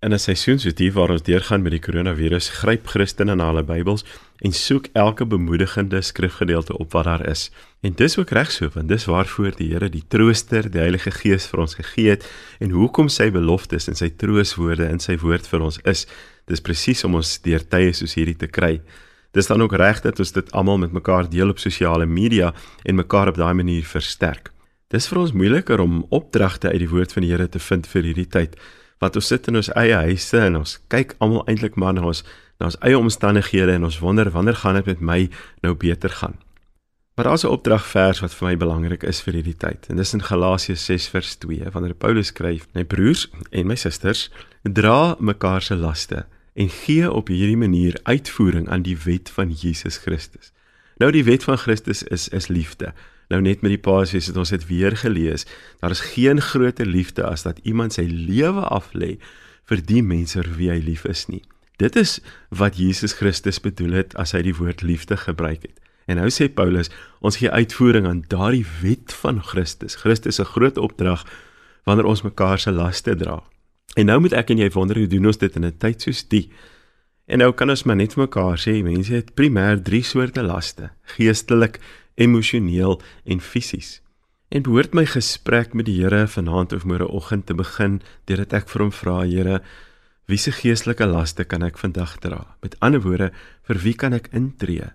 In 'n seisoen so diep waar ons deurgaan met die koronavirus, gryp Christene na hulle Bybels en soek elke bemoedigende skrifgedeelte op wat daar is. En dis ook reg so, want dis waarvoor die Here die Trooster, die Heilige Gees vir ons gegee het en hoekom sy beloftes en sy trooswoorde in sy woord vir ons is. Dis presies om ons deur tye soos hierdie te kry. Dis dan ook reg dat ons dit almal met mekaar deel op sosiale media en mekaar op daai manier versterk. Dis vir ons moeiliker om opdragte uit die woord van die Here te vind vir hierdie tyd wat ons sit in ons eie huise en ons kyk almal eintlik maar na ons na ons eie omstandighede en ons wonder wanneer gaan dit met my nou beter gaan. Maar daar's 'n opdragvers wat vir my belangrik is vir hierdie tyd. En dis in Galasiërs 6 vers 2 wanneer Paulus skryf: "My broers en my susters, dra mekaar se laste en gee op hierdie manier uitvoering aan die wet van Jesus Christus." Nou die wet van Christus is is liefde. Nou net met die Paasfees het ons dit weer gelees. Daar is geen groter liefde as dat iemand sy lewe aflê vir die mense vir wie hy lief is nie. Dit is wat Jesus Christus bedoel het as hy die woord liefde gebruik het. En nou sê Paulus, ons gee uitvoering aan daardie wet van Christus. Christus se groot opdrag wanneer ons mekaar se laste dra. En nou moet ek en jy wonder hoe doen ons dit in 'n tyd soos die? En nou kan ons maar net vir mekaar sê mense het primêr drie soorte laste: geestelik, emosioneel en fisies. En behoort my gesprek met die Here vanaand of môreoggend te begin deurdat ek vir hom vra, Here, wiese geestelike laste kan ek vandag dra? Met ander woorde, vir wie kan ek intree?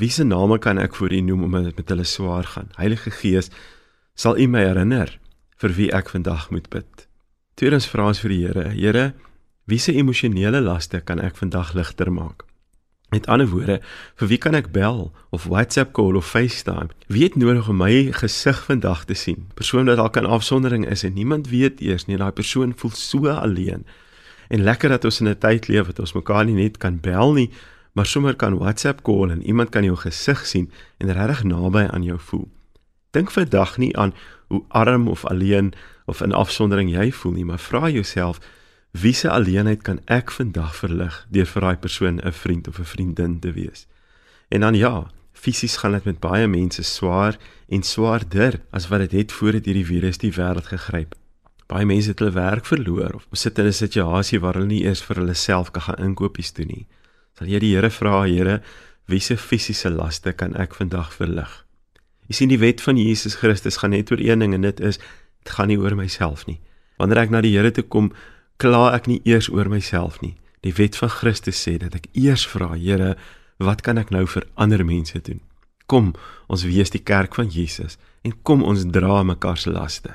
Wiese name kan ek voor U noem omdat dit met hulle swaar gaan? Heilige Gees, sal U my herinner vir wie ek vandag moet bid? Tweedens vra ons vir die Here, Here, wiese emosionele laste kan ek vandag ligter maak? Met ander woorde, vir wie kan ek bel of WhatsApp call of FaceTime? Wie het nodig om my gesig vandag te sien? Persoon wat dalk 'n afsondering is en niemand weet eers nie, daai persoon voel so alleen. En lekker dat ons in 'n tyd leef wat ons mekaar nie net kan bel nie, maar sommer kan WhatsApp call en iemand kan jou gesig sien en regtig naby aan jou voel. Dink vandag nie aan hoe arm of alleen of in afsondering jy voel nie, maar vra jouself Wie se alleenheid kan ek vandag verlig deur vir daai persoon 'n vriend of 'n vriendin te wees? En dan ja, fisies gaan dit met baie mense swaar en swaarder as wat dit het, het voor dit hierdie virus die wêreld gegryp. Baie mense het hulle werk verloor of sit in 'n situasie waar hulle nie eers vir hulle self kan gaan inkopies doen nie. Sal jy die Here vra, Here, wie se fisiese laste kan ek vandag verlig? Jy sien die wet van Jesus Christus gaan net oor een ding en dit is dit gaan nie oor myself nie. Wanneer ek na die Here toe kom, kla ek nie eers oor myself nie. Die wet van Christus sê dat ek eers vra, Here, wat kan ek nou vir ander mense doen? Kom, ons wees die kerk van Jesus en kom ons dra mekaar se laste.